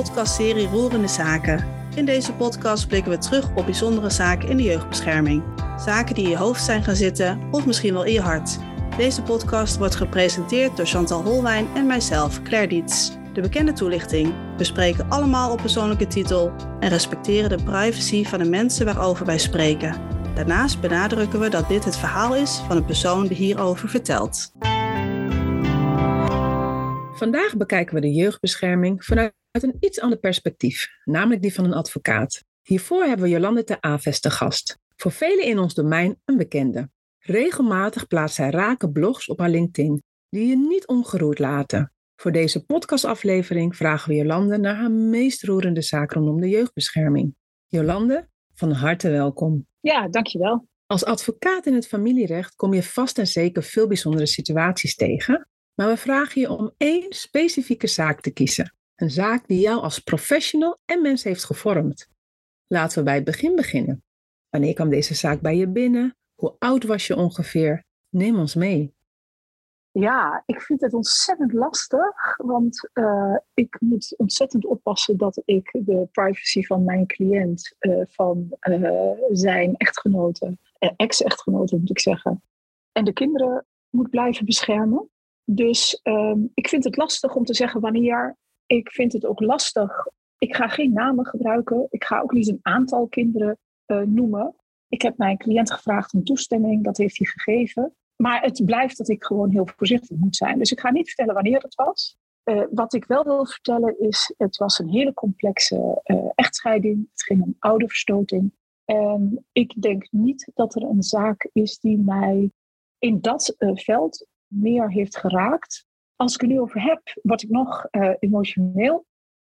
podcastserie Roerende Zaken. In deze podcast blikken we terug op bijzondere zaken in de jeugdbescherming. Zaken die in je hoofd zijn gaan zitten of misschien wel in je hart. Deze podcast wordt gepresenteerd door Chantal Holwijn en mijzelf, Claire Diets. De bekende toelichting. We spreken allemaal op persoonlijke titel en respecteren de privacy van de mensen waarover wij spreken. Daarnaast benadrukken we dat dit het verhaal is van de persoon die hierover vertelt. Vandaag bekijken we de jeugdbescherming vanuit een iets ander perspectief, namelijk die van een advocaat. Hiervoor hebben we Jolande te Aves te gast. Voor velen in ons domein een bekende. Regelmatig plaatst zij rake blogs op haar LinkedIn, die je niet ongeroerd laten. Voor deze podcastaflevering vragen we Jolande naar haar meest roerende zaak rondom de jeugdbescherming. Jolande, van harte welkom. Ja, dankjewel. Als advocaat in het familierecht kom je vast en zeker veel bijzondere situaties tegen, maar we vragen je om één specifieke zaak te kiezen. Een zaak die jou als professional en mens heeft gevormd. Laten we bij het begin beginnen. Wanneer kwam deze zaak bij je binnen? Hoe oud was je ongeveer? Neem ons mee. Ja, ik vind het ontzettend lastig, want uh, ik moet ontzettend oppassen dat ik de privacy van mijn cliënt, uh, van uh, zijn echtgenoten, ex-echtgenoten moet ik zeggen, en de kinderen moet blijven beschermen. Dus um, ik vind het lastig om te zeggen wanneer. Ik vind het ook lastig. Ik ga geen namen gebruiken. Ik ga ook niet een aantal kinderen noemen. Ik heb mijn cliënt gevraagd om toestemming, dat heeft hij gegeven. Maar het blijft dat ik gewoon heel voorzichtig moet zijn. Dus ik ga niet vertellen wanneer het was. Uh, wat ik wel wil vertellen is, het was een hele complexe uh, echtscheiding. Het ging om ouderverstoting. En ik denk niet dat er een zaak is die mij in dat veld meer heeft geraakt. Als ik er nu over heb, word ik nog emotioneel.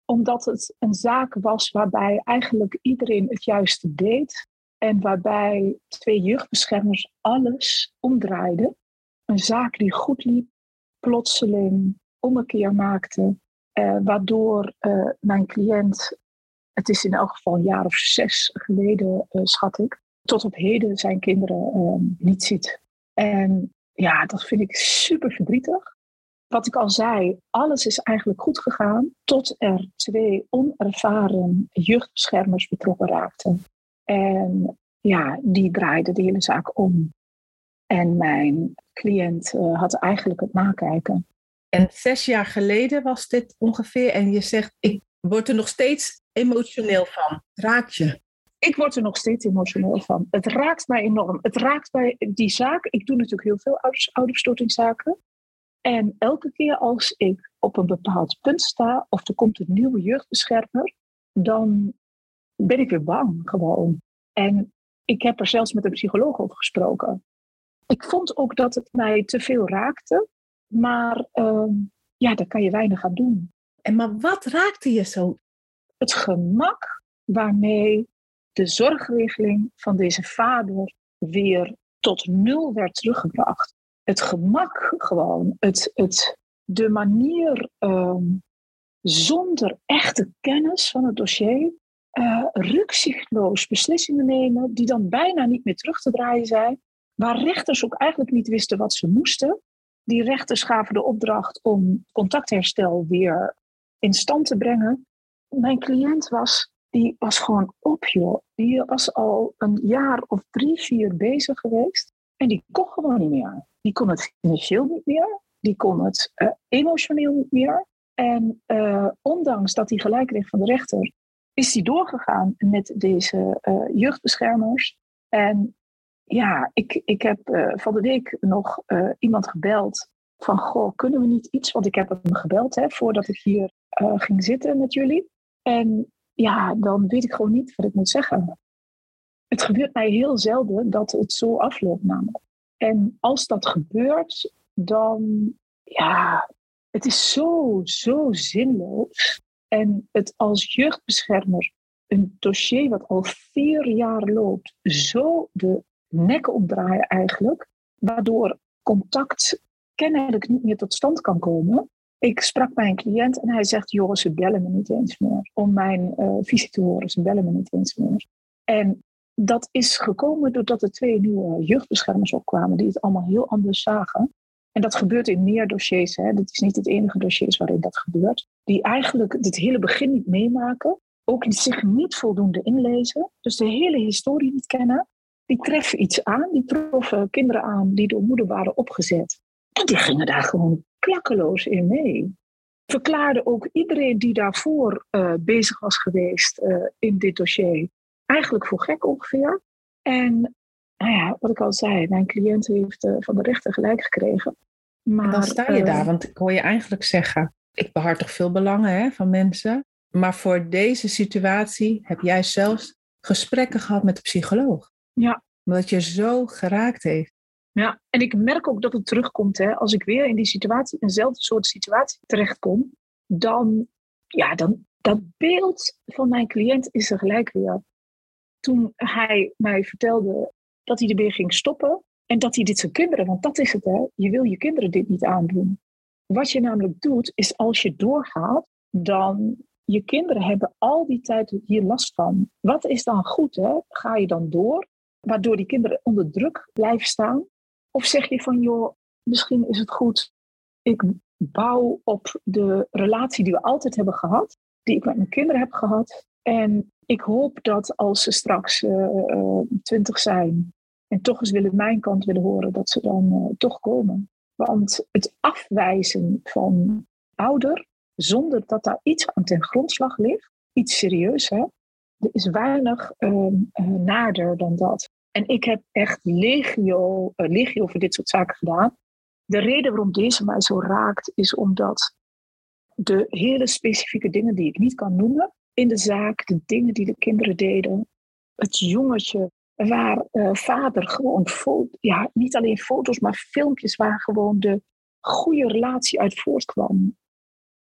Omdat het een zaak was waarbij eigenlijk iedereen het juiste deed. En waarbij twee jeugdbeschermers alles omdraaiden. Een zaak die goed liep, plotseling ommekeer maakte. Eh, waardoor uh, mijn cliënt, het is in elk geval een jaar of zes geleden, schat ik, tot op heden zijn kinderen niet ziet. En ja, dat vind ik super verdrietig. Wat ik al zei, alles is eigenlijk goed gegaan tot er twee onervaren jeugdbeschermers betrokken raakten. En ja, die draaide de hele zaak om. En mijn cliënt uh, had eigenlijk het nakijken. En zes jaar geleden was dit ongeveer. En je zegt, ik word er nog steeds emotioneel van. Raakt je? Ik word er nog steeds emotioneel van. Het raakt mij enorm. Het raakt mij die zaak. Ik doe natuurlijk heel veel ouderverstotingszaken. En elke keer als ik op een bepaald punt sta, of er komt een nieuwe jeugdbeschermer, dan ben ik weer bang gewoon. En ik heb er zelfs met een psycholoog over gesproken. Ik vond ook dat het mij te veel raakte, maar uh, ja, daar kan je weinig aan doen. En maar wat raakte je zo? Het gemak waarmee de zorgregeling van deze vader weer tot nul werd teruggebracht. Het gemak gewoon, het, het, de manier um, zonder echte kennis van het dossier uh, rukzichtloos beslissingen nemen die dan bijna niet meer terug te draaien zijn, waar rechters ook eigenlijk niet wisten wat ze moesten. Die rechters gaven de opdracht om contactherstel weer in stand te brengen. Mijn cliënt was, die was gewoon op, joh. Die was al een jaar of drie, vier bezig geweest. En die kon gewoon niet meer. Die kon het financieel niet meer. Die kon het uh, emotioneel niet meer. En uh, ondanks dat hij gelijk kreeg van de rechter, is die doorgegaan met deze uh, jeugdbeschermers. En ja, ik, ik heb van de week nog iemand gebeld van, goh, kunnen we niet iets, want ik heb hem gebeld hè, voordat ik hier ging zitten met jullie. En ja, dan weet ik gewoon niet wat ik moet zeggen. Het gebeurt mij heel zelden dat het zo afloopt namelijk. En als dat gebeurt, dan, ja, het is zo, zo zinloos. En het als jeugdbeschermer een dossier wat al vier jaar loopt, zo de nek opdraaien eigenlijk, waardoor contact kennelijk niet meer tot stand kan komen. Ik sprak bij een cliënt en hij zegt, joh, ze bellen me niet eens meer. Om mijn uh, visie te horen, ze bellen me niet eens meer. En dat is gekomen doordat er twee nieuwe jeugdbeschermers opkwamen die het allemaal heel anders zagen. en dat gebeurt in meer dossiers, hè, dit is niet het enige dossier waarin dat gebeurt, die eigenlijk het hele begin niet meemaken, ook zich niet voldoende inlezen, dus de hele historie niet kennen, die treffen iets aan, die troffen kinderen aan die door moeder waren opgezet. En die gingen daar gewoon klakkeloos in mee. Verklaarde ook iedereen die daarvoor uh, bezig was geweest uh, in dit dossier eigenlijk voor gek ongeveer. En nou ja, wat ik al zei, mijn cliënt heeft uh, van de rechter gelijk gekregen. Maar, en dan sta je daar, want ik hoor je eigenlijk zeggen, ik behartig veel belangen hè, van mensen. Maar voor deze situatie heb jij zelfs gesprekken gehad met de psycholoog. Ja. Omdat je zo geraakt heeft. Ja, en ik merk ook dat het terugkomt. Hè. Als ik weer in die situatie, eenzelfde soort situatie terechtkom, dan, ja, dan, dat beeld van mijn cliënt is er gelijk weer. Toen hij mij vertelde dat hij ermee ging stoppen en dat hij dit zijn kinderen, want dat is het hè, je wil je kinderen dit niet aandoen. Wat je namelijk doet, is als je doorgaat, dan je kinderen hebben al die tijd hier last van. Wat is dan goed? Hè? Ga je dan door, waardoor die kinderen onder druk blijven staan? Of zeg je van, joh, misschien is het goed, ik bouw op de relatie die we altijd hebben gehad, die ik met mijn kinderen heb gehad. En ik hoop dat als ze straks uh, twintig zijn en toch eens willen mijn kant willen horen, dat ze dan uh, toch komen. Want het afwijzen van ouder, zonder dat daar iets aan ten grondslag ligt, iets serieus, hè, is weinig uh, nader dan dat. En ik heb echt legio, legio voor dit soort zaken gedaan. De reden waarom deze mij zo raakt, is omdat de hele specifieke dingen die ik niet kan noemen in de zaak, de dingen die de kinderen deden, het jongetje waar uh, vader gewoon, ja, niet alleen foto's, maar filmpjes waar gewoon de goede relatie uit voortkwam.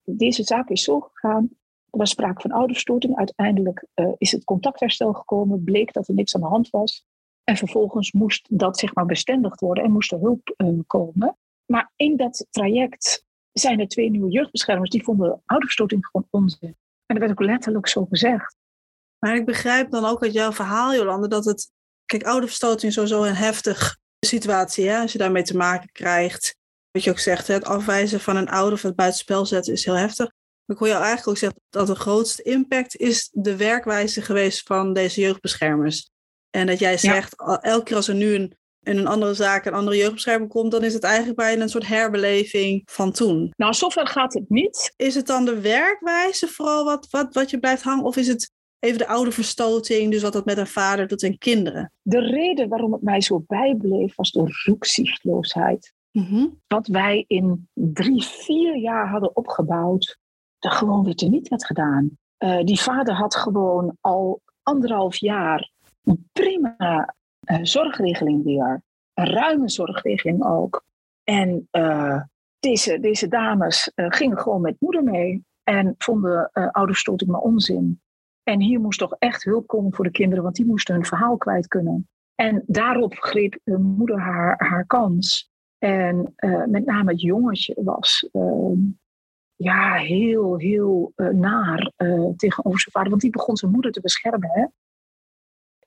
Deze zaak is zo gegaan. Er was sprake van ouderstoting. Uiteindelijk uh, is het contactherstel gekomen. Bleek dat er niks aan de hand was. En vervolgens moest dat zeg maar bestendigd worden en moest er hulp uh, komen. Maar in dat traject zijn er twee nieuwe jeugdbeschermers die vonden ouderstoting gewoon onzin. En dat werd ook letterlijk zo gezegd. Maar ik begrijp dan ook uit jouw verhaal, Jolande, dat het. Kijk, ouderverstoting is sowieso een heftig situatie, hè, als je daarmee te maken krijgt. Wat je ook zegt, het afwijzen van een ouder of het buitenspel zetten is heel heftig. Ik hoor jou eigenlijk ook zeggen dat de grootste impact is de werkwijze geweest van deze jeugdbeschermers. En dat jij zegt, elke keer als er nu een, in een andere zaak een andere jeugdbescherming komt, dan is het eigenlijk bijna een soort herbeleving van toen. Nou, zover gaat het niet. Is het dan de werkwijze vooral wat, wat, wat je blijft hangen? Of is het even de oude verstoting, dus wat dat met een vader doet en kinderen? De reden waarom het mij zo bijbleef was de roekzichtloosheid. Mm Wat wij in drie, vier jaar hadden opgebouwd, dat gewoon weer niet werd gedaan. Uh, die vader had gewoon al anderhalf jaar een prima uh, zorgregeling weer. Een ruime zorgregeling ook. En uh, deze, deze dames uh, gingen gewoon met moeder mee en vonden uh, ouderstoting maar onzin. En hier moest toch echt hulp komen voor de kinderen, want die moesten hun verhaal kwijt kunnen. En daarop greep de moeder haar, haar kans. En met name het jongetje was ehm, ja, heel, heel naar tegenover zijn vader, want die begon zijn moeder te beschermen. Hè?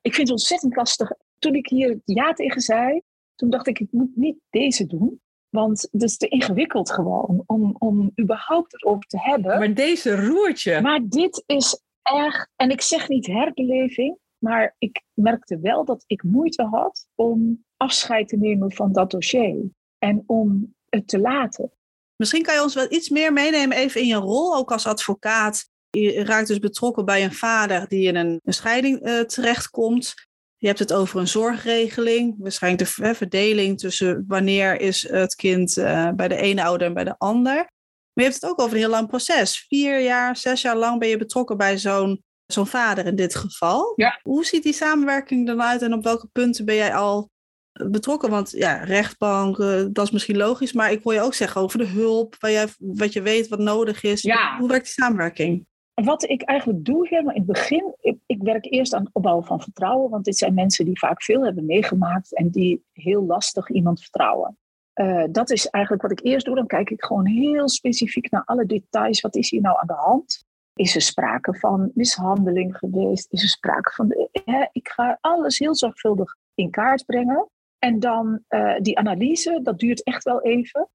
ik vind het ontzettend lastig. Toen ik hier ja tegen zei, toen dacht ik, ik moet niet deze doen. Want het is te ingewikkeld gewoon om, om überhaupt erover te hebben. Maar deze roertje. Maar dit is echt, en ik zeg niet herbeleving, maar ik merkte wel dat ik moeite had om afscheid te nemen van dat dossier. En om het te laten. Misschien kan je ons wel iets meer meenemen, even in je rol, ook als advocaat. Je raakt dus betrokken bij een vader die in een, een scheiding uh, terechtkomt. Je hebt het over een zorgregeling, waarschijnlijk de verdeling tussen wanneer is het kind uh, bij de ene ouder en bij de ander. Maar je hebt het ook over een heel lang proces. Vier jaar, zes jaar lang ben je betrokken bij zo'n zo'n vader in dit geval. Ja. Hoe ziet die samenwerking dan uit en op welke punten ben jij al betrokken? Want ja, rechtbank, uh, dat is misschien logisch, maar ik hoor je ook zeggen over de hulp, jij, wat je weet wat nodig is. Ja. Hoe werkt die samenwerking? Wat ik eigenlijk doe helemaal in het begin, ik, ik, werk eerst aan het opbouwen van vertrouwen, want dit zijn mensen die vaak veel hebben meegemaakt en die heel lastig iemand vertrouwen. Uh, dat is eigenlijk wat ik eerst doe. Dan kijk ik gewoon heel specifiek naar alle details. Wat is hier nou aan de hand? Is er sprake van mishandeling geweest? Is er sprake van. Hè, ik ga alles heel zorgvuldig in kaart brengen. En dan uh, die analyse, dat duurt echt wel even.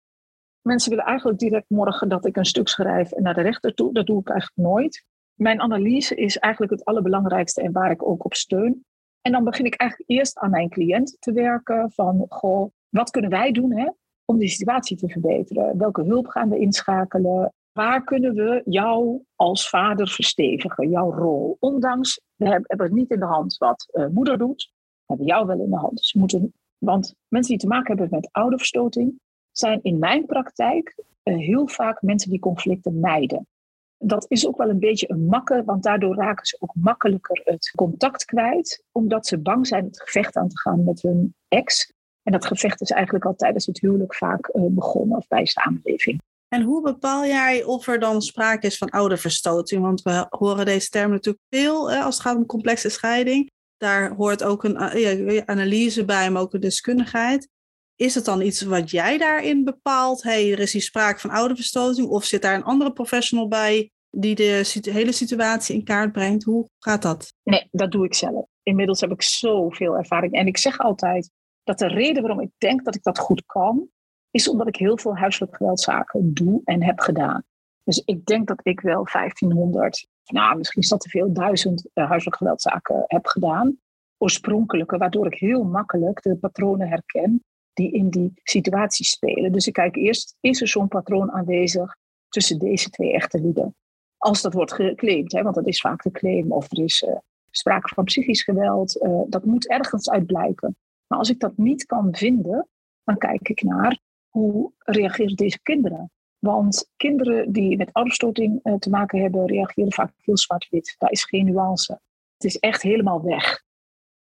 Mensen willen eigenlijk direct morgen dat ik een stuk schrijf en naar de rechter toe. Dat doe ik eigenlijk nooit. Mijn analyse is eigenlijk het allerbelangrijkste en waar ik ook op steun. En dan begin ik eigenlijk eerst aan mijn cliënt te werken. Van, goh, wat kunnen wij doen hè, om die situatie te verbeteren? Welke hulp gaan we inschakelen? Waar kunnen we jou als vader verstevigen, jouw rol? Ondanks, we hebben het niet in de hand wat uh, moeder doet, hebben jou wel in de hand. Dus moeten, want mensen die te maken hebben met ouderverstoting, zijn in mijn praktijk uh, heel vaak mensen die conflicten mijden. Dat is ook wel een beetje een makke, want daardoor raken ze ook makkelijker het contact kwijt, omdat ze bang zijn het gevecht aan te gaan met hun ex. En dat gevecht is eigenlijk al tijdens het huwelijk vaak uh, begonnen of bij samenleving. En hoe bepaal jij of er dan sprake is van ouderverstoting? Want we horen deze term natuurlijk veel als het gaat om complexe scheiding. Daar hoort ook een ja, analyse bij, maar ook een deskundigheid. Is het dan iets wat jij daarin bepaalt? hey, er is hier sprake van ouderverstoting. Of zit daar een andere professional bij die de hele situatie in kaart brengt? Hoe gaat dat? Nee, dat doe ik zelf. Inmiddels heb ik zoveel ervaring. En ik zeg altijd dat de reden waarom ik denk dat ik dat goed kan, is omdat ik heel veel huiselijk geweldzaken doe en heb gedaan. Dus ik denk dat ik wel 1500, nou misschien is dat te veel, duizend uh, huiselijk geweldzaken heb gedaan. Oorspronkelijke, waardoor ik heel makkelijk de patronen herken die in die situatie spelen. Dus ik kijk eerst, is er zo'n patroon aanwezig tussen deze twee echte lieden? Als dat wordt geclaimd, hè, want dat is vaak de claim, of er is uh, sprake van psychisch geweld, uh, dat moet ergens uit blijken. Maar als ik dat niet kan vinden, dan kijk ik naar hoe reageren deze kinderen? Want kinderen die met ouderstoting uh, te maken hebben, reageren vaak heel zwart-wit. Daar is geen nuance. Het is echt helemaal weg.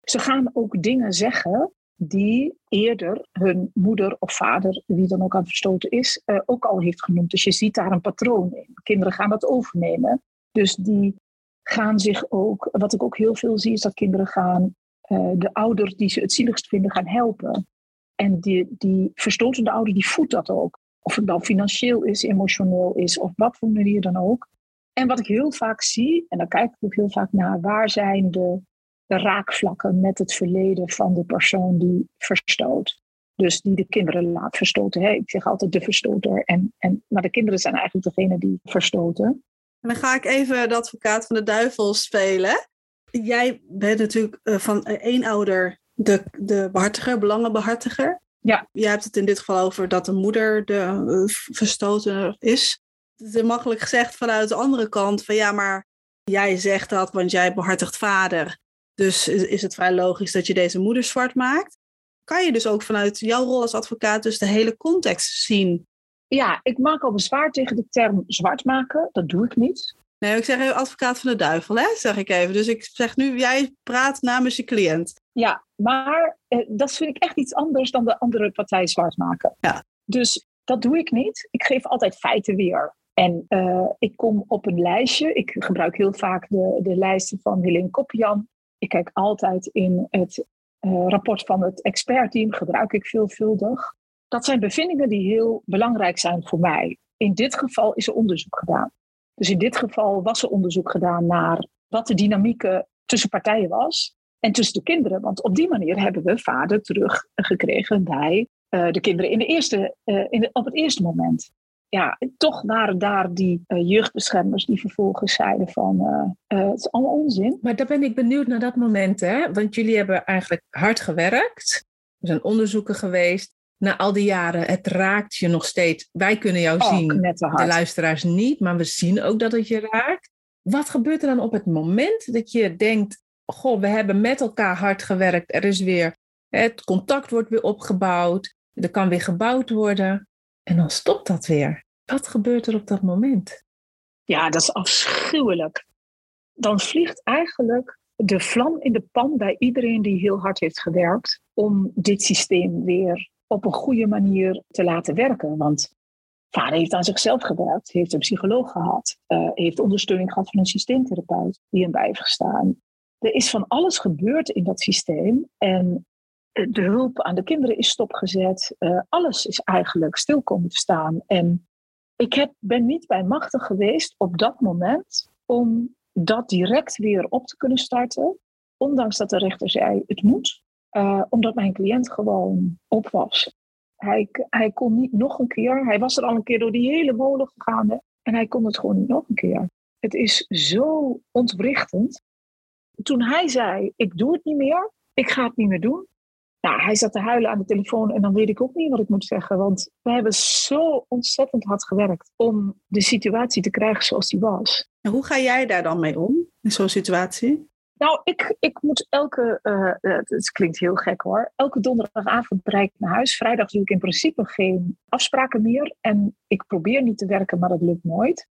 Ze gaan ook dingen zeggen die eerder hun moeder of vader, wie dan ook aan verstoten is, uh, ook al heeft genoemd. Dus je ziet daar een patroon in. Kinderen gaan dat overnemen. Dus die gaan zich ook, wat ik ook heel veel zie, is dat kinderen gaan uh, de ouder die ze het zieligst vinden gaan helpen. En die, die verstotende ouder die voedt dat ook. Of het dan financieel is, emotioneel is, of wat voor manier dan ook. En wat ik heel vaak zie, en daar kijk ik ook heel vaak naar, waar zijn de, de raakvlakken met het verleden van de persoon die verstoot. Dus die de kinderen laat verstoten. Hè? Ik zeg altijd de verstoter. En, en, maar de kinderen zijn eigenlijk degene die verstoten. En dan ga ik even de advocaat van de duivel spelen. Jij bent natuurlijk eh, van één ouder de, de behartiger, belangenbehartiger. Ja. Je hebt het in dit geval over dat de moeder de uh, verstoten is. Het is makkelijk gezegd vanuit de andere kant van ja, maar jij zegt dat, want jij behartigt vader. Dus is, het vrij logisch dat je deze moeder zwart maakt. Kan je dus ook vanuit jouw rol als advocaat dus de hele context zien? Ja, ik maak al bezwaar tegen de term zwart maken. Dat doe ik niet. Nee, ik zeg even advocaat van de duivel, hè? zeg ik even. Dus ik zeg nu, jij praat namens je cliënt. Ja, maar eh, dat vind ik echt iets anders dan de andere partij zwart maken. Ja. Dus dat doe ik niet. Ik geef altijd feiten weer. En uh, ik kom op een lijstje. Ik gebruik heel vaak de, de lijsten van Helene Koppian. Ik kijk altijd in het uh, rapport van het expertteam, gebruik ik veelvuldig. Dat zijn bevindingen die heel belangrijk zijn voor mij. In dit geval is er onderzoek gedaan. Dus in dit geval was er onderzoek gedaan naar wat de dynamieken tussen partijen was en tussen de kinderen. Want op die manier hebben we vader teruggekregen bij uh, de kinderen in de eerste, in de, op het eerste moment. Ja, toch waren daar die uh, jeugdbeschermers die vervolgens zeiden van het is allemaal onzin. Maar daar ben ik benieuwd naar dat moment, hè? Want jullie hebben eigenlijk hard gewerkt. Er zijn onderzoeken geweest. Na al die jaren, het raakt je nog steeds. Wij kunnen jou oh, zien, de luisteraars niet, maar we zien ook dat het je raakt. Wat gebeurt er dan op het moment dat je denkt, goh, we hebben met elkaar hard gewerkt. Er is weer, het contact wordt weer opgebouwd. Er kan weer gebouwd worden. En dan stopt dat weer. Wat gebeurt er op dat moment? Ja, dat is afschuwelijk. Dan vliegt eigenlijk de vlam in de pan bij iedereen die heel hard heeft gewerkt om dit systeem weer op een goede manier te laten werken. Want vader heeft aan zichzelf gewerkt, heeft een psycholoog gehad, uh, heeft ondersteuning gehad van een systeemtherapeut die hem bij heeft gestaan. Er is van alles gebeurd in dat systeem en de hulp aan de kinderen is stopgezet. Uh, alles is eigenlijk stil komen te staan. En ik heb, ben niet bij machtig geweest op dat moment om dat direct weer op te kunnen starten. Ondanks dat de rechter zei, het moet. eh, omdat mijn cliënt gewoon op was. Hij, hij kon niet nog een keer. Hij was er al een keer door die hele molen gegaan. En hij kon het gewoon niet nog een keer. Het is zo ontwrichtend. Toen hij zei: Ik doe het niet meer, ik ga het niet meer doen. Nou, hij zat te huilen aan de telefoon en dan weet ik ook niet wat ik moet zeggen. Want we hebben zo ontzettend hard gewerkt om de situatie te krijgen zoals die was. En hoe ga jij daar dan mee om, in zo'n situatie? Nou, ik, ik moet elke, uh, het klinkt heel gek hoor, elke donderdagavond bereik ik naar huis. Vrijdag doe ik in principe geen afspraken meer. En ik probeer niet te werken, maar dat lukt nooit.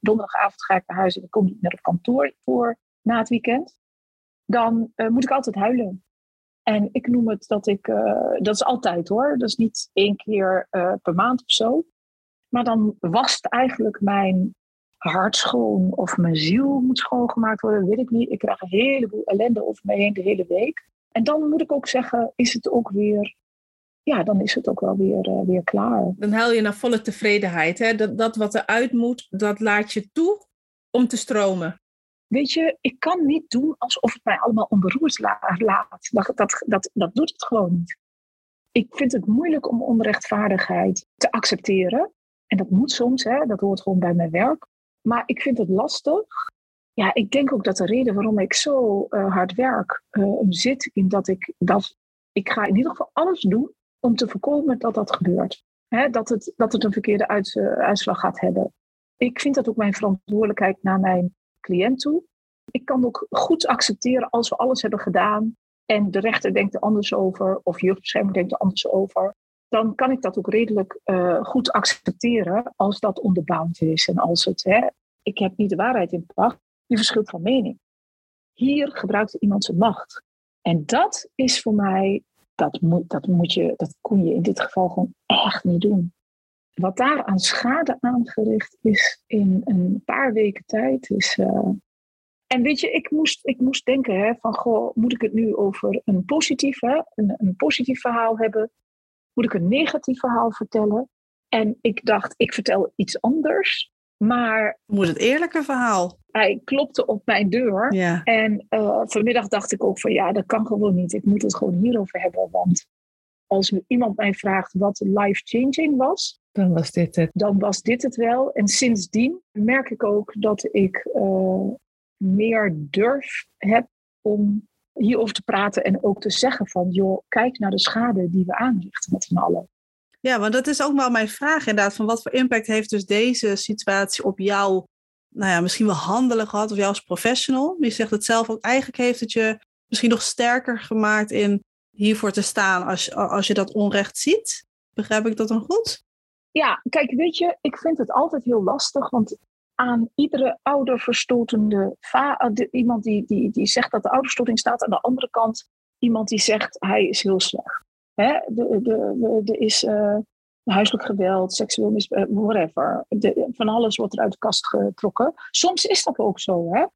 Donderdagavond ga ik naar huis en ik kom niet meer op kantoor voor na het weekend. Dan uh, moet ik altijd huilen. En ik noem het dat ik, uh, dat is altijd hoor, dat is niet één keer per maand of zo. Maar dan wast eigenlijk mijn hart schoon of mijn ziel moet schoongemaakt worden, weet ik niet. Ik krijg een heleboel ellende over mij heen de hele week. En dan moet ik ook zeggen, is het ook weer, ja, dan is het ook wel weer, uh, weer klaar. Dan haal je naar volle tevredenheid. Hè? Dat, dat wat eruit moet, dat laat je toe om te stromen. Weet je, ik kan niet doen alsof het mij allemaal onberoerd laat. Dat, dat, dat, dat doet het gewoon niet. Ik vind het moeilijk om onrechtvaardigheid te accepteren. En dat moet soms, hè, dat hoort gewoon bij mijn werk. Maar ik vind het lastig. Ja, ik denk ook dat de reden waarom ik zo uh, hard werk uh, zit in dat ik dat ik ga in ieder geval alles doen om te voorkomen dat dat gebeurt. Hè, dat, het, dat het een verkeerde uh, uitslag gaat hebben. Ik vind dat ook mijn verantwoordelijkheid naar mijn cliënt toe. Ik kan ook goed accepteren als we alles hebben gedaan en de rechter denkt er anders over of jeugdbescherming denkt er anders over dan kan ik dat ook redelijk uh, goed accepteren als dat onderbouwd is. En als het, hè, ik heb niet de waarheid in pacht, die verschilt van mening. Hier gebruikt iemand zijn macht. En dat is voor mij, dat, moet, dat, moet je, dat kon je in dit geval gewoon echt niet doen. Wat daar aan schade aangericht is in een paar weken tijd, is. Uh, en weet je, ik moest, ik moest denken hè, van, goh, moet ik het nu over een positief, hè, een, een positief verhaal hebben? moet ik een negatief verhaal vertellen? En ik dacht, ik vertel iets anders. Maar. Moet het eerlijke verhaal? Hij klopte op mijn deur. Ja. En uh, vanmiddag dacht ik ook van ja, dat kan gewoon niet. Ik moet het gewoon hierover hebben. Want als iemand mij vraagt wat life-changing was. Dan was dit het. Dan was dit het wel. En sindsdien merk ik ook dat ik uh, meer durf heb om hierover te praten en ook te zeggen van, joh, kijk naar de schade die we aanrichten met z'n allen. Ja, want dat is ook wel mijn vraag inderdaad, van wat voor impact heeft dus deze situatie op jou, nou ja, misschien wel handelen gehad of jou als professional? Je zegt het zelf ook, eigenlijk heeft het je misschien nog sterker gemaakt in hiervoor te staan als, als je dat onrecht ziet. Begrijp ik dat dan goed? Ja, kijk, weet je, ik vind het altijd heel lastig, want aan iedere ouderverstotende vader, iemand die, die, die zegt dat de ouderstoting staat, aan de andere kant iemand die zegt hij is heel slecht. Hè? Er de, de, de, is uh, huiselijk geweld, seksueel misbruik, whatever. De, van alles wordt er uit de kast getrokken. Soms is dat ook zo. Hè?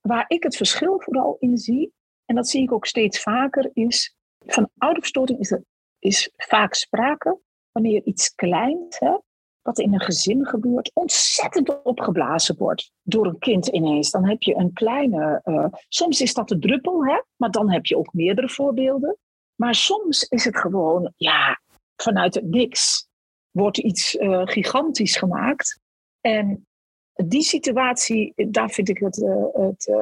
Waar ik het verschil vooral in zie, en dat zie ik ook steeds vaker, is van ouderverstoting is er is vaak sprake wanneer iets kleins, hè, wat in een gezin gebeurt, ontzettend opgeblazen wordt door een kind ineens. Dan heb je een kleine, uh, soms is dat de druppel, hè? maar dan heb je ook meerdere voorbeelden. Maar soms is het gewoon, ja, vanuit het niks wordt iets uh, gigantisch gemaakt. En die situatie, daar vind ik het, uh, het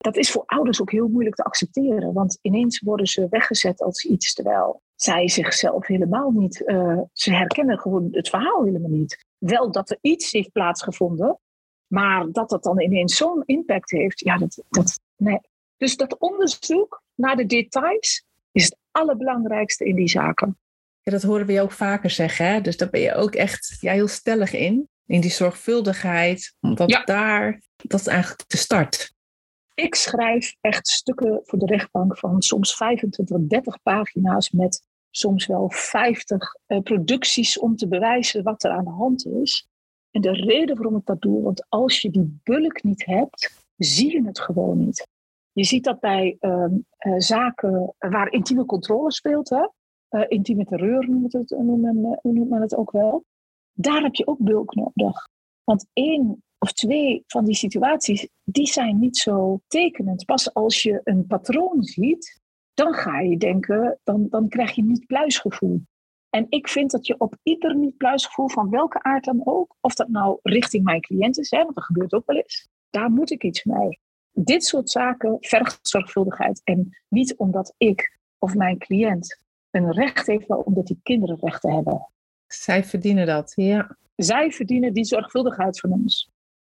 dat is voor ouders ook heel moeilijk te accepteren. Want ineens worden ze weggezet als iets, terwijl zij zichzelf helemaal niet. Uh, ze herkennen gewoon het verhaal helemaal niet. Wel dat er iets heeft plaatsgevonden, maar dat dat dan ineens zo'n impact heeft, ja, dat, dat nee. Dus dat onderzoek naar de details is het allerbelangrijkste in die zaken. Ja, dat horen we je ook vaker zeggen, hè? dus daar ben je ook echt ja, heel stellig in, in die zorgvuldigheid, ja. daar, dat is eigenlijk de start. Ik schrijf echt stukken voor de rechtbank van soms 25, 30 pagina's met soms wel 50 uh, producties om te bewijzen wat er aan de hand is. En de reden waarom ik dat doe, want als je die bulk niet hebt, zie je het gewoon niet. Je ziet dat bij uh, uh, zaken waar intieme controle speelt, hè? intieme terreur het, noemt men het ook wel. Daar heb je ook bulk nodig. Want één of twee van die situaties, die zijn niet zo tekenend. Pas als je een patroon ziet, dan ga je denken, dan, dan krijg je niet pluisgevoel. En ik vind dat je op ieder niet pluisgevoel van welke aard dan ook, of dat nou richting mijn cliënt is, hè, want dat gebeurt ook wel eens, daar moet ik iets mee. Dit soort zaken vergt zorgvuldigheid. En niet omdat ik of mijn cliënt een recht heeft, maar omdat die kinderen rechten hebben. Zij verdienen dat, ja. Zij verdienen die zorgvuldigheid van ons.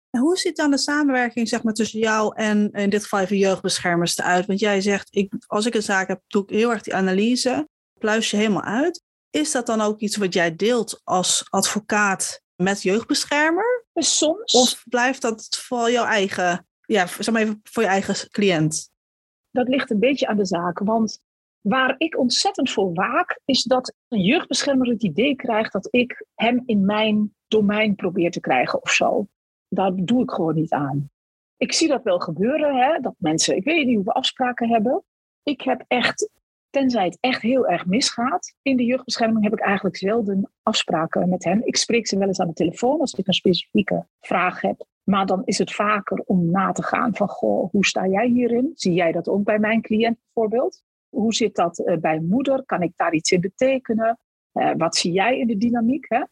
En hoe ziet dan de samenwerking zeg maar, tussen jou en in dit geval even jeugdbeschermers eruit? Want jij zegt, ik, als ik een zaak heb, doe ik heel erg die analyse, pluis je helemaal uit. Is dat dan ook iets wat jij deelt als advocaat met jeugdbeschermer? Soms. Of blijft dat voor jouw eigen, ja, zeg maar even voor je eigen cliënt? Dat ligt een beetje aan de zaak. Want waar ik ontzettend voor waak, is dat een jeugdbeschermer het idee krijgt dat ik hem in mijn domein probeer te krijgen of zo. Daar doe ik gewoon niet aan. Ik zie dat wel gebeuren, hè, dat mensen, ik weet niet hoeveel afspraken hebben. Ik heb echt Tenzij het echt heel erg misgaat in de jeugdbescherming, heb ik eigenlijk zelden afspraken met hen. Ik spreek ze wel eens aan de telefoon als ik een specifieke vraag heb. Maar dan is het vaker om na te gaan van, goh, hoe sta jij hierin? Zie jij dat ook bij mijn cliënt bijvoorbeeld? Hoe zit dat uh, bij moeder? Kan ik daar iets in betekenen? Uh, wat zie jij in de dynamiek? Hè?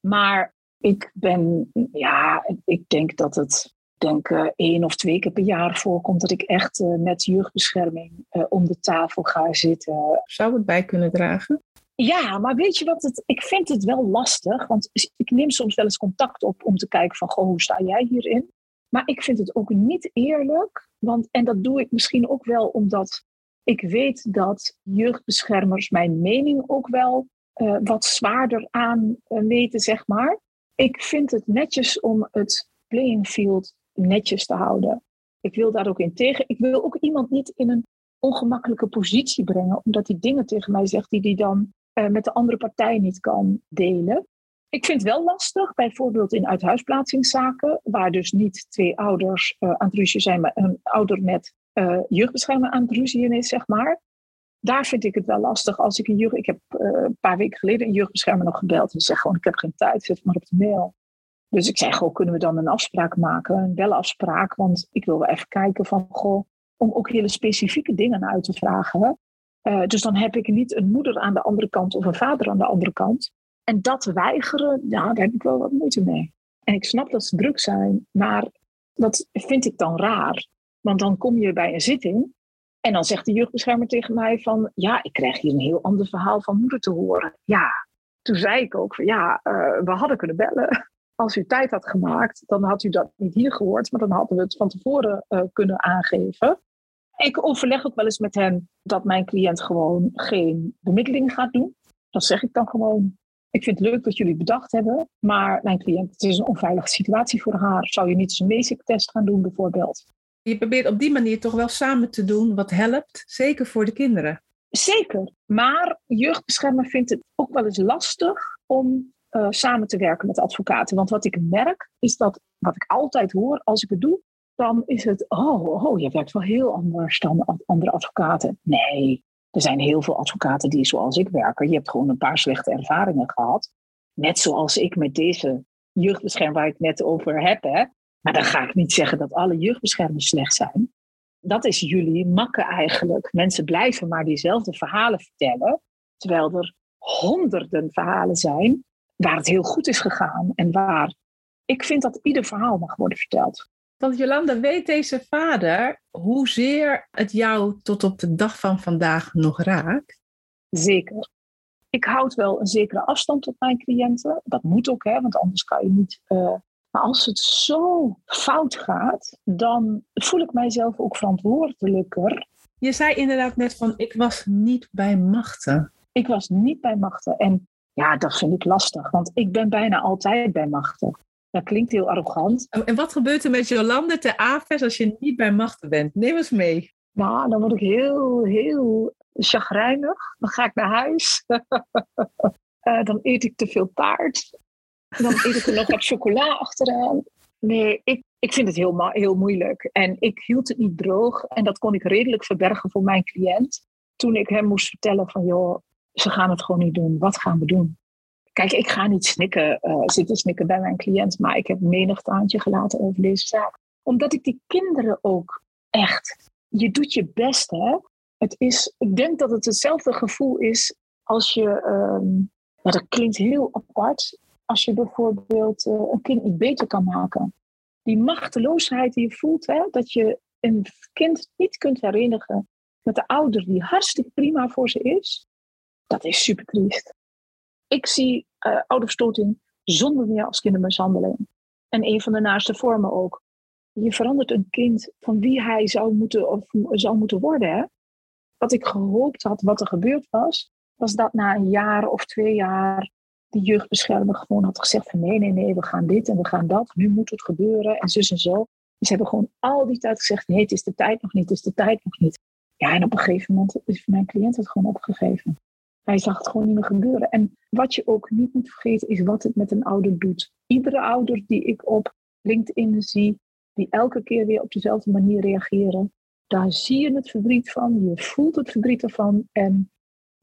Maar ik ben, ja, ik denk dat het denk uh, één of twee keer per jaar voorkomt dat ik echt uh, met jeugdbescherming uh, om de tafel ga zitten. Zou het bij kunnen dragen? Ja, maar weet je wat? Het, ik vind het wel lastig, want ik neem soms wel eens contact op om te kijken van, goh, hoe sta jij hierin? Maar ik vind het ook niet eerlijk, want, en dat doe ik misschien ook wel omdat ik weet dat jeugdbeschermers mijn mening ook wel wat zwaarder aanmeten, zeg maar. Ik vind het netjes om het playing field netjes te houden. Ik wil daar ook in tegen. Ik wil ook iemand niet in een ongemakkelijke positie brengen, omdat hij dingen tegen mij zegt die hij dan uh, met de andere partij niet kan delen. Ik vind het wel lastig, bijvoorbeeld in uithuisplaatsingszaken, waar dus niet twee ouders uh, aan het ruzie zijn, maar een ouder met uh, jeugdbescherming aan het ruzie is, zeg maar. Daar vind ik het wel lastig als ik een jeugd. Ik heb een paar weken geleden een jeugdbeschermer nog gebeld en zeg gewoon: Ik heb geen tijd, zet maar op de mail. Dus ik zei, goh, kunnen we dan een afspraak maken, een belafspraak? Want ik wil wel even kijken van, goh, om ook hele specifieke dingen uit te vragen. Uh, dus dan heb ik niet een moeder aan de andere kant of een vader aan de andere kant. En dat weigeren, ja, daar heb ik wel wat moeite mee. En ik snap dat ze druk zijn, maar dat vind ik dan raar. Want dan kom je bij een zitting en dan zegt de jeugdbeschermer tegen mij van... ja, ik krijg hier een heel ander verhaal van moeder te horen. Ja, toen zei ik ook van ja, uh, we hadden kunnen bellen als u tijd had gemaakt, dan had u dat niet hier gehoord, maar dan hadden we het van tevoren uh, kunnen aangeven. Ik overleg ook wel eens met hen dat mijn cliënt gewoon geen bemiddeling gaat doen. Dat zeg ik dan gewoon. Ik vind het leuk dat jullie bedacht hebben, maar mijn cliënt, het is een onveilige situatie voor haar. Zou je niet eens een MESIC-test gaan doen bijvoorbeeld? Je probeert op die manier toch wel samen te doen wat helpt, zeker voor de kinderen. Zeker, maar jeugdbeschermer vindt het ook wel eens lastig om uh, samen te werken met advocaten. Want wat ik merk is dat, wat ik altijd hoor als ik het doe, dan is het, oh, oh je werkt wel heel anders dan andere advocaten. Nee, er zijn heel veel advocaten die zoals ik werken. Je hebt gewoon een paar slechte ervaringen gehad. Net zoals ik met deze jeugdbeschermer waar ik net over heb. Hè. Maar dan ga ik niet zeggen dat alle jeugdbeschermers slecht zijn. Dat is jullie makken eigenlijk. Mensen blijven maar diezelfde verhalen vertellen. Terwijl er honderden verhalen zijn waar het heel goed is gegaan en waar ik vind dat ieder verhaal mag worden verteld. Want Jolanda, weet deze vader hoezeer het jou tot op de dag van vandaag nog raakt? Zeker. Ik houd wel een zekere afstand tot mijn cliënten. Dat moet ook, hè, want anders kan je niet. Uh... maar als het zo fout gaat, dan voel ik mijzelf ook verantwoordelijker. Je zei inderdaad net van, ik was niet bij machten. Ik was niet bij machten. En ja, dat vind ik lastig, want ik ben bijna altijd bij machten. Dat klinkt heel arrogant. En wat gebeurt er met Jolande te Aves als je niet bij machten bent? Neem eens mee. Nou, dan word ik heel, heel chagrijnig. Dan ga ik naar huis. uh, dan eet ik te veel taart. Dan ik er nog wat chocola achteraan. Nee, ik, ik vind het heel, heel moeilijk. En ik hield het niet droog. En dat kon ik redelijk verbergen voor mijn cliënt. Toen ik hem moest vertellen van, joh, ze gaan het gewoon niet doen. Wat gaan we doen? Kijk, ik ga niet snikken, uh, zitten snikken bij mijn cliënt, maar ik heb menig taantje gelaten over deze zaak. Omdat ik die kinderen ook echt, je doet je best hè. Het is, ik denk dat het hetzelfde gevoel is als je, ja, dat klinkt heel apart, als je bijvoorbeeld uh, een kind niet beter kan maken. Die machteloosheid die je voelt, hè, dat je een kind niet kunt herinneren met de ouder die hartstikke prima voor ze is, dat is super triest. Ik zie uh, ouderverstoting zonder meer als kindermishandeling. En een van de naaste vormen ook. Je verandert een kind van wie hij zou moeten, of zou moeten worden. Hè? Wat ik gehoopt had, wat er gebeurd was, was dat na een jaar of twee jaar die jeugdbeschermer gewoon had gezegd van nee, nee, nee, we gaan dit en we gaan dat. Nu moet het gebeuren en zus en zo. Dus ze hebben gewoon al die tijd gezegd, nee, het is de tijd nog niet, het is de tijd nog niet. Ja, en op een gegeven moment is mijn cliënt het gewoon opgegeven. Hij zag het gewoon niet meer gebeuren. En wat je ook niet moet vergeten is wat het met een ouder doet. Iedere ouder die ik op LinkedIn zie, die elke keer weer op dezelfde manier reageren, daar zie je het verdriet van, je voelt het verdriet ervan. En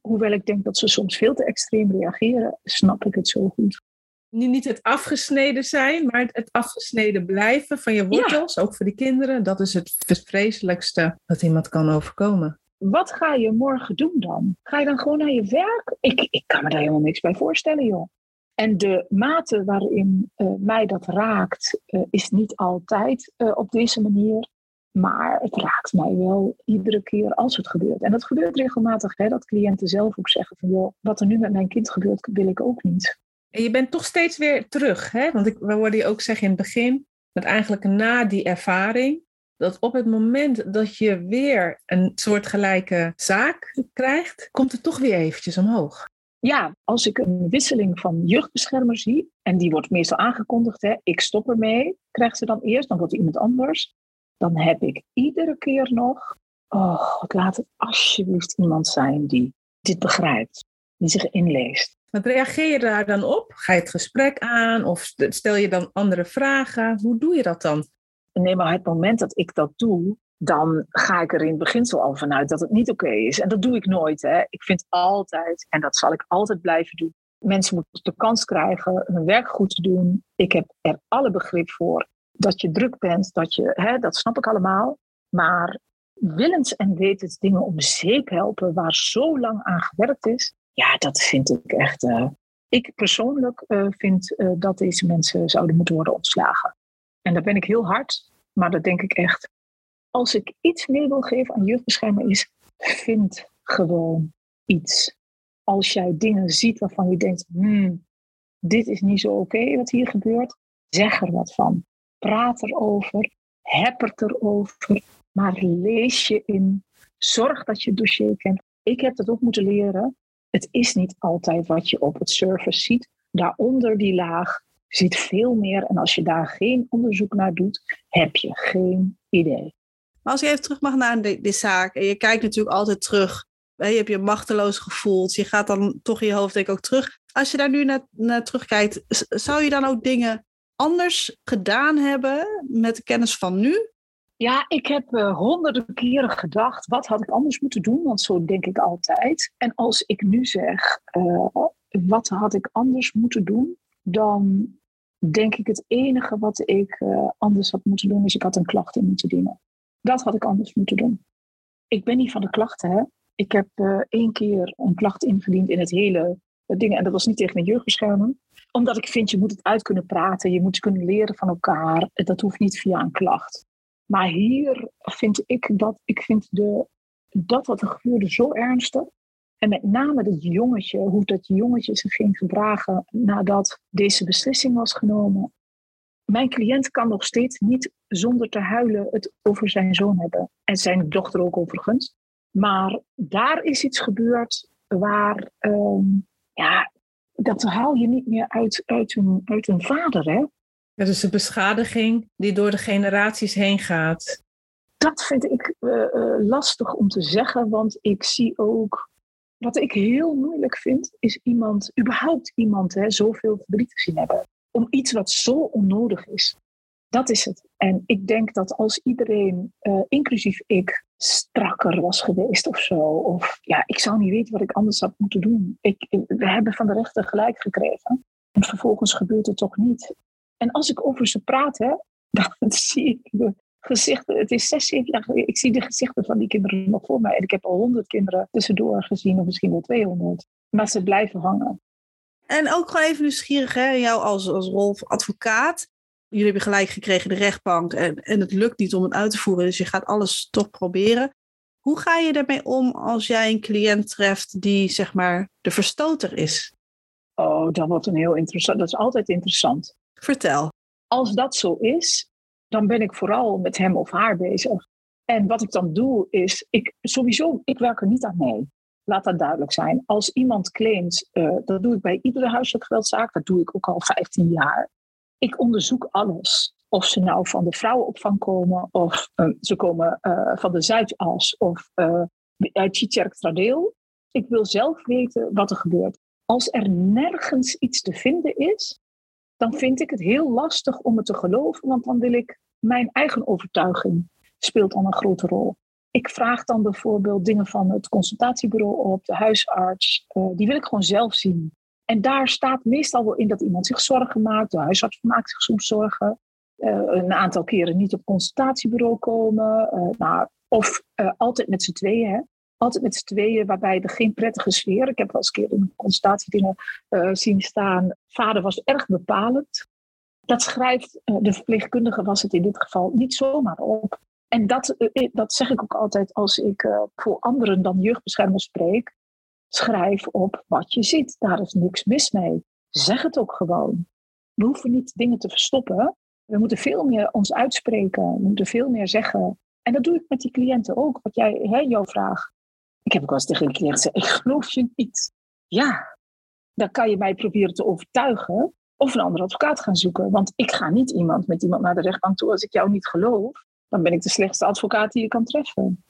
hoewel ik denk dat ze soms veel te extreem reageren, snap ik het zo goed. Niet het afgesneden zijn, maar het afgesneden blijven van je wortels, ook voor die kinderen, dat is het vreselijkste dat iemand kan overkomen wat ga je morgen doen dan? Ga je dan gewoon naar je werk? Ik, ik kan me daar helemaal niks bij voorstellen, joh. En de mate waarin uh, mij dat raakt, uh, is niet altijd uh, op deze manier. Maar het raakt mij wel iedere keer als het gebeurt. En dat gebeurt regelmatig, hè, dat cliënten zelf ook zeggen van... joh, wat er nu met mijn kind gebeurt, wil ik ook niet. En je bent toch steeds weer terug, hè? Want ik, we hoorden je ook zeggen in het begin... dat eigenlijk na die ervaring dat op het moment dat je weer een soortgelijke zaak krijgt, komt het toch weer eventjes omhoog. Ja, als ik een wisseling van jeugdbeschermer zie, en die wordt meestal aangekondigd, hè, ik stop ermee, krijgt ze dan eerst, dan wordt iemand anders, dan heb ik iedere keer nog, oh, laat het alsjeblieft iemand zijn die dit begrijpt, die zich inleest. Wat reageer je daar dan op? Ga je het gesprek aan of stel je dan andere vragen? Hoe doe je dat dan? nee, maar het moment dat ik dat doe, dan ga ik er in het beginsel al vanuit dat het niet oké is. En dat doe ik nooit. Hè. Ik vind altijd, en dat zal ik altijd blijven doen, mensen moeten de kans krijgen hun werk goed te doen. Ik heb er alle begrip voor dat je druk bent, dat, je, hè, dat snap ik allemaal. Maar willens en wetens dingen om zeep helpen waar zo lang aan gewerkt is, ja, dat vind ik echt. Uh, ik persoonlijk uh, vind uh, dat deze mensen zouden moeten worden ontslagen. En daar ben ik heel hard, maar dat denk ik echt. Als ik iets mee wil geven aan jeugdbeschermer is, vind gewoon iets. Als jij dingen ziet waarvan je denkt, hmm, dit is niet zo oké wat hier gebeurt, zeg er wat van. Praat erover, heb het erover, maar lees je in. Zorg dat je dossier kent. Ik heb dat ook moeten leren. Het is niet altijd wat je op het service ziet. Daaronder die laag ziet veel meer. En als je daar geen onderzoek naar doet, heb je geen idee. Maar als je even terug mag naar de, zaak. En je kijkt natuurlijk altijd terug. Je hebt je machteloos gevoeld. Je gaat dan toch in je hoofd denk ik ook terug. Als je daar nu naar terugkijkt, zou je dan ook dingen anders gedaan hebben met de kennis van nu? Ja, ik heb uh, honderden keren gedacht, wat had ik anders moeten doen? Want zo denk ik altijd. En als ik nu zeg, uh, wat had ik anders moeten doen? Dan denk ik het enige wat ik uh, anders had moeten doen, is ik had een klacht in moeten dienen. Dat had ik anders moeten doen. Ik ben niet van de klachten, hè. Ik heb één keer een klacht ingediend in het hele ding. En dat was niet tegen een jeugdbescherming. Omdat ik vind, je moet het uit kunnen praten. Je moet kunnen leren van elkaar. Dat hoeft niet via een klacht. Maar hier vind ik dat, ik vind de, dat wat er gebeurde zo ernstig. En met name dat jongetje, hoe dat jongetje zich ging gedragen nadat deze beslissing was genomen. Mijn cliënt kan nog steeds niet zonder te huilen het over zijn zoon hebben. En zijn dochter ook overigens. Maar daar is iets gebeurd waar, um, ja, dat haal je niet meer uit, uit, een, uit een vader. Hè? Ja, dus de beschadiging die door de generaties heen gaat. Dat vind ik uh, uh, lastig om te zeggen, want ik zie ook wat ik heel moeilijk vind, is iemand, überhaupt iemand, hè, zoveel verdriet te zien hebben. Om iets wat zo onnodig is. Dat is het. En ik denk dat als iedereen, uh, inclusief ik, strakker was geweest of zo. Of ja, ik zou niet weten wat ik anders had moeten doen. Ik, we hebben van de rechter gelijk gekregen. En vervolgens gebeurt het toch niet. En als ik over ze praat, hè, dan zie ik de gezichten. Het is zes, zeven jaar. Ik zie de gezichten van die kinderen nog voor mij. En ik heb al honderd kinderen tussendoor gezien, of misschien wel 200. Maar ze blijven hangen. En ook gewoon even nieuwsgierig, hè, jou als, als rol advocaat. Jullie hebben gelijk gekregen de rechtbank en, en het lukt niet om het uit te voeren, dus je gaat alles toch proberen. Hoe ga je ermee om als jij een cliënt treft die zeg maar de verstoter is? Oh, dat wordt een heel interessant. Dat is altijd interessant. Vertel. Als dat zo is, dan ben ik vooral met hem of haar bezig. En wat ik dan doe is, ik, sowieso, ik werk er niet aan mee. Laat dat duidelijk zijn. Als iemand claimt, uh, dat doe ik bij iedere huiselijk geweldzaak, dat doe ik ook al 15 jaar. Ik onderzoek alles. Of ze nou van de vrouwenopvang komen, of uh, ze komen uh, van de Zuidas of uit Chitjerk Tradeel. Ik wil zelf weten wat er gebeurt. Als er nergens iets te vinden is, dan vind ik het heel lastig om het te geloven, want dan wil ik mijn eigen overtuiging speelt dan een grote rol. Ik vraag dan bijvoorbeeld dingen van het consultatiebureau op, de huisarts. Uh, die wil ik gewoon zelf zien. En daar staat meestal wel in dat iemand zich zorgen maakt. De huisarts maakt zich soms zorgen. Uh, een aantal keren niet op consultatiebureau komen. Nou, of altijd met z'n tweeën. Hè. Altijd met z'n tweeën, waarbij er geen prettige sfeer. Ik heb wel eens een keer in consultatiedingen zien staan. Vader was erg bepalend. Dat schrijft de verpleegkundige, was het in dit geval, niet zomaar op. En dat, eh, dat zeg ik ook altijd als ik voor anderen dan jeugdbeschermers spreek. Schrijf op wat je ziet. Daar is niks mis mee. Zeg het ook gewoon. We hoeven niet dingen te verstoppen. We moeten veel meer ons uitspreken. We moeten veel meer zeggen. En dat doe ik met die cliënten ook. Wat jij, hè, jouw vraag. Ik heb ook wel eens tegen een cliënt gezegd: Ik geloof je niet. Ja, dan kan je mij proberen te overtuigen. Of een andere advocaat gaan zoeken. Want ik ga niet iemand met iemand naar de rechtbank toe als ik jou niet geloof dan ben ik de slechtste advocaat die je kan treffen.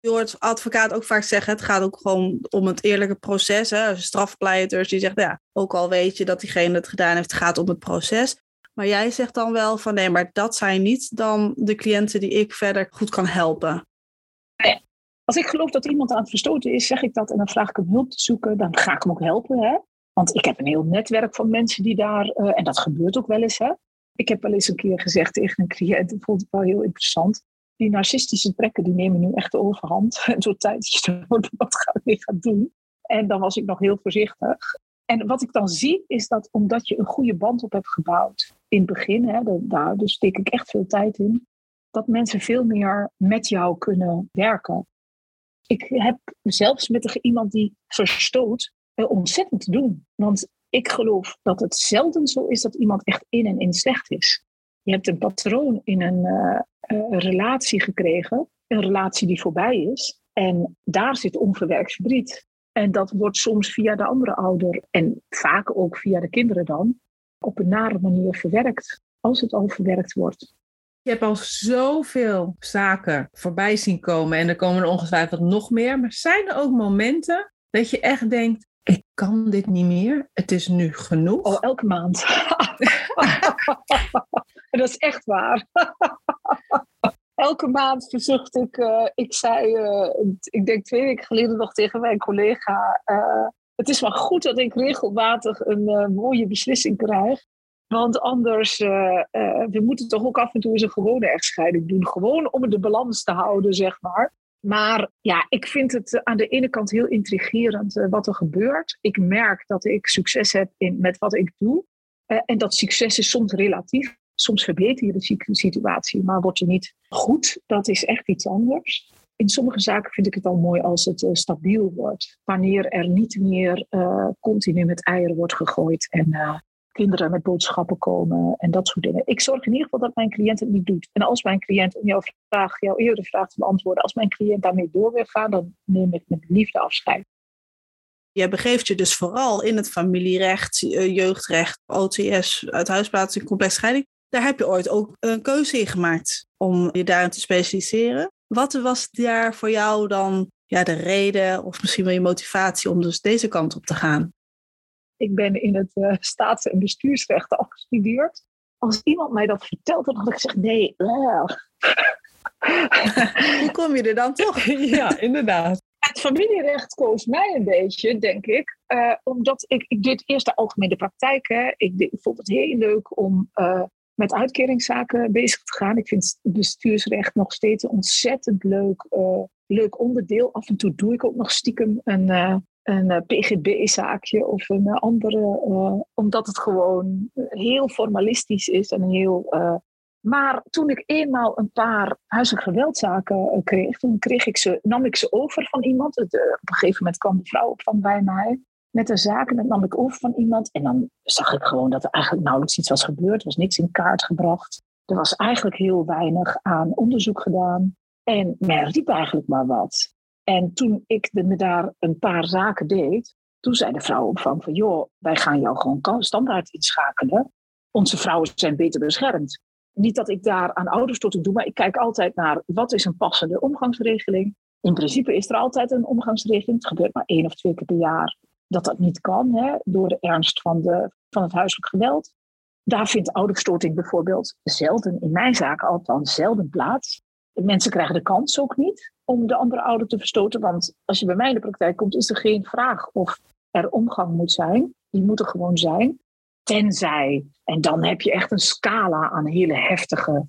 Je hoort advocaat ook vaak zeggen, het gaat ook gewoon om het eerlijke proces. Hè? Strafpleiters die zeggen, ja, ook al weet je dat diegene het gedaan heeft, het gaat om het proces. Maar jij zegt dan wel van nee, maar dat zijn niet dan de cliënten die ik verder goed kan helpen. Als ik geloof dat iemand aan het verstoten is, zeg ik dat en dan vraag ik hem hulp te zoeken. Dan ga ik hem ook helpen. Hè? Want ik heb een heel netwerk van mensen die daar, uh, en dat gebeurt ook wel eens, hè? Ik heb wel eens een keer gezegd tegen een cliënt, dat vond ik wel heel interessant. Die narcistische trekken die nemen nu echt de overhand. En zo tijd je wat ga ik weer gaan doen. En dan was ik nog heel voorzichtig. En wat ik dan zie, is dat omdat je een goede band op hebt gebouwd in het begin, hè, daar dus steek ik echt veel tijd in, dat mensen veel meer met jou kunnen werken. Ik heb zelfs met iemand die verstoot eh, ontzettend te doen. Want ik geloof dat het zelden zo is dat iemand echt in en in slecht is. Je hebt een patroon in een uh, uh, relatie gekregen, een relatie die voorbij is. En daar zit onverwerkt verdriet. En dat wordt soms via de andere ouder en vaak ook via de kinderen dan op een nare manier verwerkt, als het al verwerkt wordt. Je hebt al zoveel zaken voorbij zien komen en er komen er ongetwijfeld nog meer. Maar zijn er ook momenten dat je echt denkt: ik kan dit niet meer. Het is nu genoeg. Oh, elke maand. dat is echt waar. elke maand verzucht ik. Uh, ik zei, uh, ik denk twee weken geleden nog tegen mijn collega. Uh, het is wel goed dat ik regelmatig een mooie beslissing krijg. Want anders, we moeten toch ook af en toe eens een gewone echtscheiding doen. Gewoon om de balans te houden, zeg maar. Maar ja, ik vind het eh, aan de ene kant heel intrigerend wat er gebeurt. Ik merk dat ik succes heb in, met wat ik doe. En dat succes is soms relatief. Soms verbeter je de situatie, maar word je niet goed. Dat is echt iets anders. In sommige zaken vind ik het al mooi als het uh, stabiel wordt. Wanneer er niet meer continu met eieren wordt gegooid en kinderen met boodschappen komen en dat soort dingen. Ik zorg in ieder geval dat mijn cliënt het niet doet. En als mijn cliënt, om jouw vraag, jouw eerdere vraag te beantwoorden, als mijn cliënt daarmee door wil gaan, dan neem ik met liefde afscheid. Jij begeeft je dus vooral in het familierecht, eh, jeugdrecht, OTS, uit huisplaatsing, complex scheiding. Daar heb je ooit ook een keuze in gemaakt om je daarin te specialiseren. Wat was daar voor jou dan ja, de reden of misschien wel je motivatie om dus deze kant op te gaan? Ik ben in het uh, staats- en bestuursrecht afgestudeerd. Als iemand mij dat vertelt, dan had ik gezegd: nee. Hoe kom je er dan toch? ja, inderdaad. Het familierecht koos mij een beetje, denk ik. Uh, omdat ik, ik deed eerst de algemene praktijk. Hè. Ik, ik, vond het heel leuk om uh, met uitkeringszaken bezig te gaan. Ik vind bestuursrecht nog steeds een ontzettend leuk, uh, leuk onderdeel. Af en toe doe ik ook nog stiekem een, uh, een PGB-zaakje of een andere, omdat het gewoon heel formalistisch is en heel maar toen ik eenmaal een paar huiselijk geweldzaken kreeg, toen kreeg ik ze, nam ik ze over van iemand. op een gegeven moment kwam de vrouw op van bij mij met de zaken. Nam ik over van iemand. En dan zag ik gewoon dat er eigenlijk nauwelijks iets was gebeurd. Er was niks in kaart gebracht. Er was eigenlijk heel weinig aan onderzoek gedaan. En men riep eigenlijk maar wat. En toen ik me daar een paar zaken deed, toen zei de vrouwenopvang van joh, wij gaan jou gewoon standaard inschakelen. Onze vrouwen zijn beter beschermd. Niet dat ik daar aan ouders tot doe, maar ik kijk altijd naar wat is een passende omgangsregeling. In principe is er altijd een omgangsregeling. Het gebeurt maar één of twee keer per jaar dat dat niet kan, hè, door de ernst van, de, van het huiselijk geweld. Daar vindt ouderstorting bijvoorbeeld zelden, in mijn zaak althans, zelden plaats. Mensen krijgen de kans ook niet om de andere ouder te verstoten. Want als je bij mij in de praktijk komt, is er geen vraag of er omgang moet zijn. Die moet er gewoon zijn. Tenzij, en dan heb je echt een scala aan hele heftige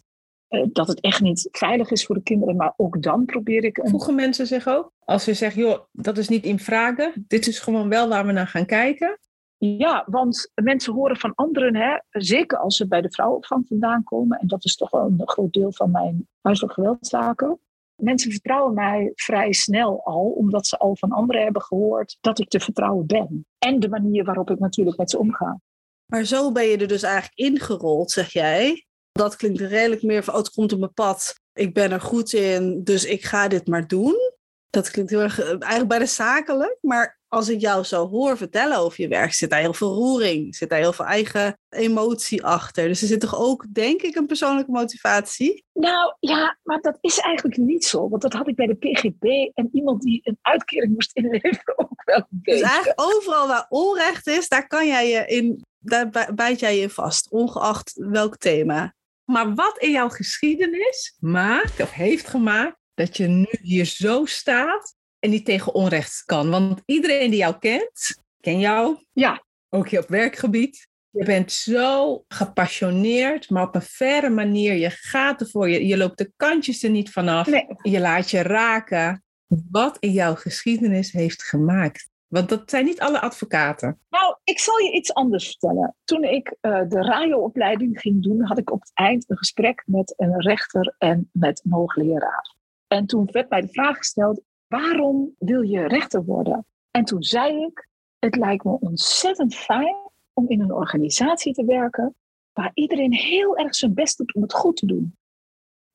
dat het echt niet veilig is voor de kinderen. Maar ook dan probeer ik. Een... Voegen mensen zich ook? Als ze zeggen, joh, dat is niet in vragen. Dit is gewoon wel waar we naar gaan kijken. Ja, want mensen horen van anderen, hè, zeker als ze bij de vrouwenopvang vandaan komen. En dat is toch wel een groot deel van mijn huiselijk geweldzaken. Mensen vertrouwen mij vrij snel al, omdat ze al van anderen hebben gehoord dat ik te vertrouwen ben. En de manier waarop ik natuurlijk met ze omga. Maar zo ben je er dus eigenlijk ingerold, zeg jij. Dat klinkt redelijk meer van, oh, het komt op mijn pad. Ik ben er goed in, dus ik ga dit maar doen. Dat klinkt heel erg, eh, eigenlijk bijna zakelijk. Maar als ik jou zo hoor vertellen over je werk, zit daar heel veel roering. Zit daar heel veel eigen emotie achter. Dus er zit toch ook, denk ik, een persoonlijke motivatie? Nou ja, maar dat is eigenlijk niet zo. Want dat had ik bij de PGB en iemand die een uitkering moest inleveren ook wel een beetje. Dus eigenlijk overal waar onrecht is, daar kan jij je in, daar bijt jij je vast. Ongeacht welk thema. Maar wat in jouw geschiedenis maakt of heeft gemaakt dat je nu hier zo staat en niet tegen onrecht kan? Want iedereen die jou kent, ken jou. Ja. Ook je op werkgebied. Je bent zo gepassioneerd, maar op een verre manier. Je gaat ervoor, je, je loopt de kantjes er niet vanaf. Nee. Je laat je raken. Wat in jouw geschiedenis heeft gemaakt want dat zijn niet alle advocaten. Nou, ik zal je iets anders vertellen. Toen ik uh, de radioopleiding ging doen, had ik op het eind een gesprek met een rechter en met een hoogleraar. En toen werd mij de vraag gesteld: waarom wil je rechter worden? En toen zei ik: het lijkt me ontzettend fijn om in een organisatie te werken waar iedereen heel erg zijn best doet om het goed te doen.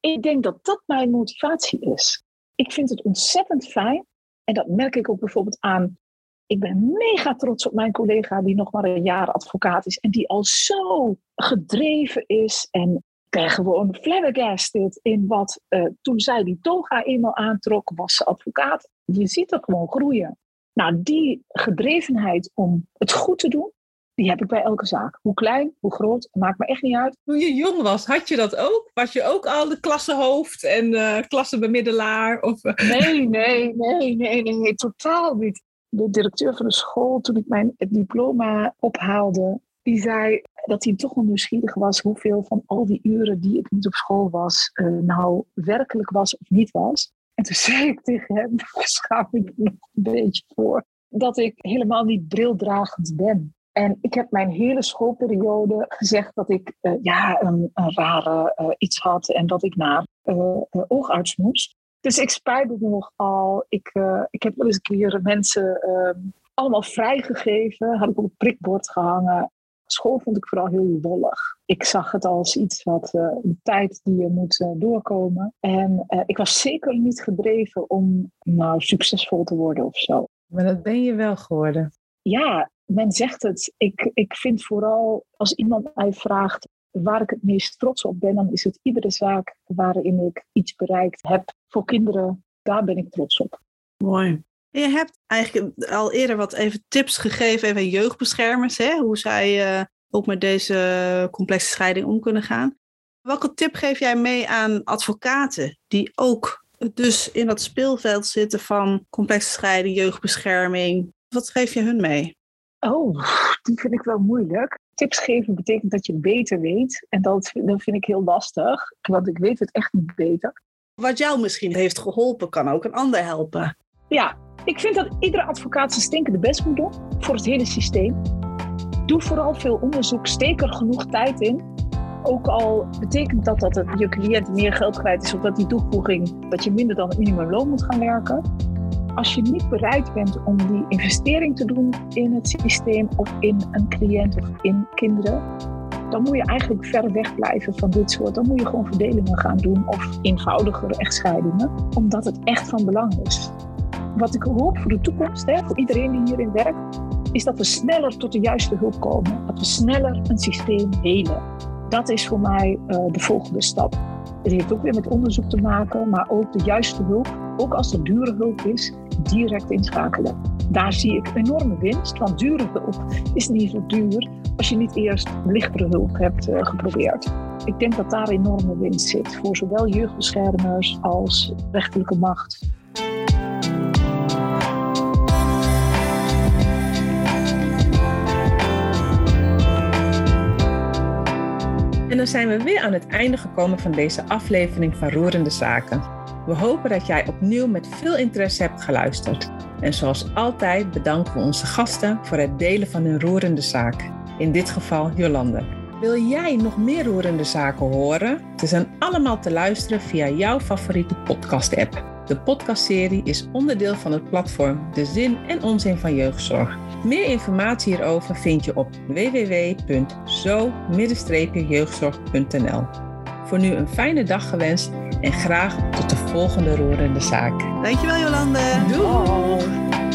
Ik denk dat dat mijn motivatie is. Ik vind het ontzettend fijn en dat merk ik ook bijvoorbeeld aan ik ben mega trots op mijn collega die nog maar een jaar advocaat is en die al zo gedreven is en ik ben gewoon flabbergasted in wat uh, toen zij die toga eenmaal aantrok, was ze advocaat. Je ziet dat gewoon groeien. Nou, die gedrevenheid om het goed te doen, die heb ik bij elke zaak. Hoe klein, hoe groot, maakt me echt niet uit. Toen je jong was, had je dat ook? Was je ook al de klassenhoofd en uh, klassenbemiddelaar? Of, uh... Nee, nee, nee, nee, nee, totaal niet de directeur van de school, toen ik mijn diploma ophaalde, die zei dat hij toch wel was hoeveel van al die uren die ik niet op school was, uh, nou werkelijk was of niet was. En toen zei ik tegen hem, daar schaam ik me een beetje voor, dat ik helemaal niet brildragend ben. En ik heb mijn hele schoolperiode gezegd dat ik uh, ja, een, een rare uh, iets had en dat ik naar oogarts moest. Dus ik spijt me nogal. Ik, uh, ik heb wel eens een keer mensen uh, allemaal vrijgegeven. Had ik op het prikbord gehangen. School vond ik vooral heel wollig. Ik zag het als iets wat uh, de tijd die je moet uh, doorkomen. En ik was zeker niet gedreven om nou succesvol te worden of zo. Maar dat ben je wel geworden. Ja, men zegt het. Ik, ik vind vooral als iemand mij vraagt waar ik het meest trots op ben, dan is het iedere zaak waarin ik iets bereikt heb voor kinderen. Daar ben ik trots op. Mooi. Je hebt eigenlijk al eerder wat even tips gegeven even aan jeugdbeschermers, hè? hoe zij uh, ook met deze complexe scheiding om kunnen gaan. Welke tip geef jij mee aan advocaten die ook dus in dat speelveld zitten van complexe scheiding, jeugdbescherming? Wat geef je hun mee? Oh, die vind ik wel moeilijk. Tips geven betekent dat je het beter weet. En dat, dat vind ik heel lastig, want ik weet het echt niet beter. Wat jou misschien heeft geholpen, kan ook een ander helpen. Ja, ik vind dat iedere advocaat zijn stinkende best moet doen voor het hele systeem. Doe vooral veel onderzoek, steek er genoeg tijd in. Ook al betekent dat dat het, je cliënt meer geld kwijt is of dat die toevoeging dat je minder dan het minimumloon moet gaan werken. Als je niet bereid bent om die investering te doen in het systeem of in een cliënt of in kinderen, dan moet je eigenlijk ver weg blijven van dit soort. Dan moet je gewoon verdelingen gaan doen of eenvoudigere echtscheidingen, omdat het echt van belang is. Wat ik hoop voor de toekomst, hè, voor iedereen die hierin werkt, is dat we sneller tot de juiste hulp komen. Dat we sneller een systeem helen. Dat is voor mij uh, de volgende stap. Het heeft ook weer met onderzoek te maken, maar ook de juiste hulp, ook als er dure hulp is, direct inschakelen. Daar zie ik enorme winst, want dure hulp is niet zo duur als je niet eerst lichtere hulp hebt uh, geprobeerd. Ik denk dat daar enorme winst zit voor zowel jeugdbeschermers als rechterlijke macht. En dan zijn we weer aan het einde gekomen van deze aflevering van Roerende Zaken. We hopen dat jij opnieuw met veel interesse hebt geluisterd. En zoals altijd bedanken we onze gasten voor het delen van hun roerende zaak. In dit geval Jolande. Wil jij nog meer roerende zaken horen? Ze zijn allemaal te luisteren via jouw favoriete podcast-app. De podcastserie is onderdeel van het platform De Zin en Onzin van Jeugdzorg. Meer informatie hierover vind je op www.zo-jeugdzorg.nl. Voor nu een fijne dag gewenst en graag tot de volgende roerende zaak. Dankjewel Jolande. Doei!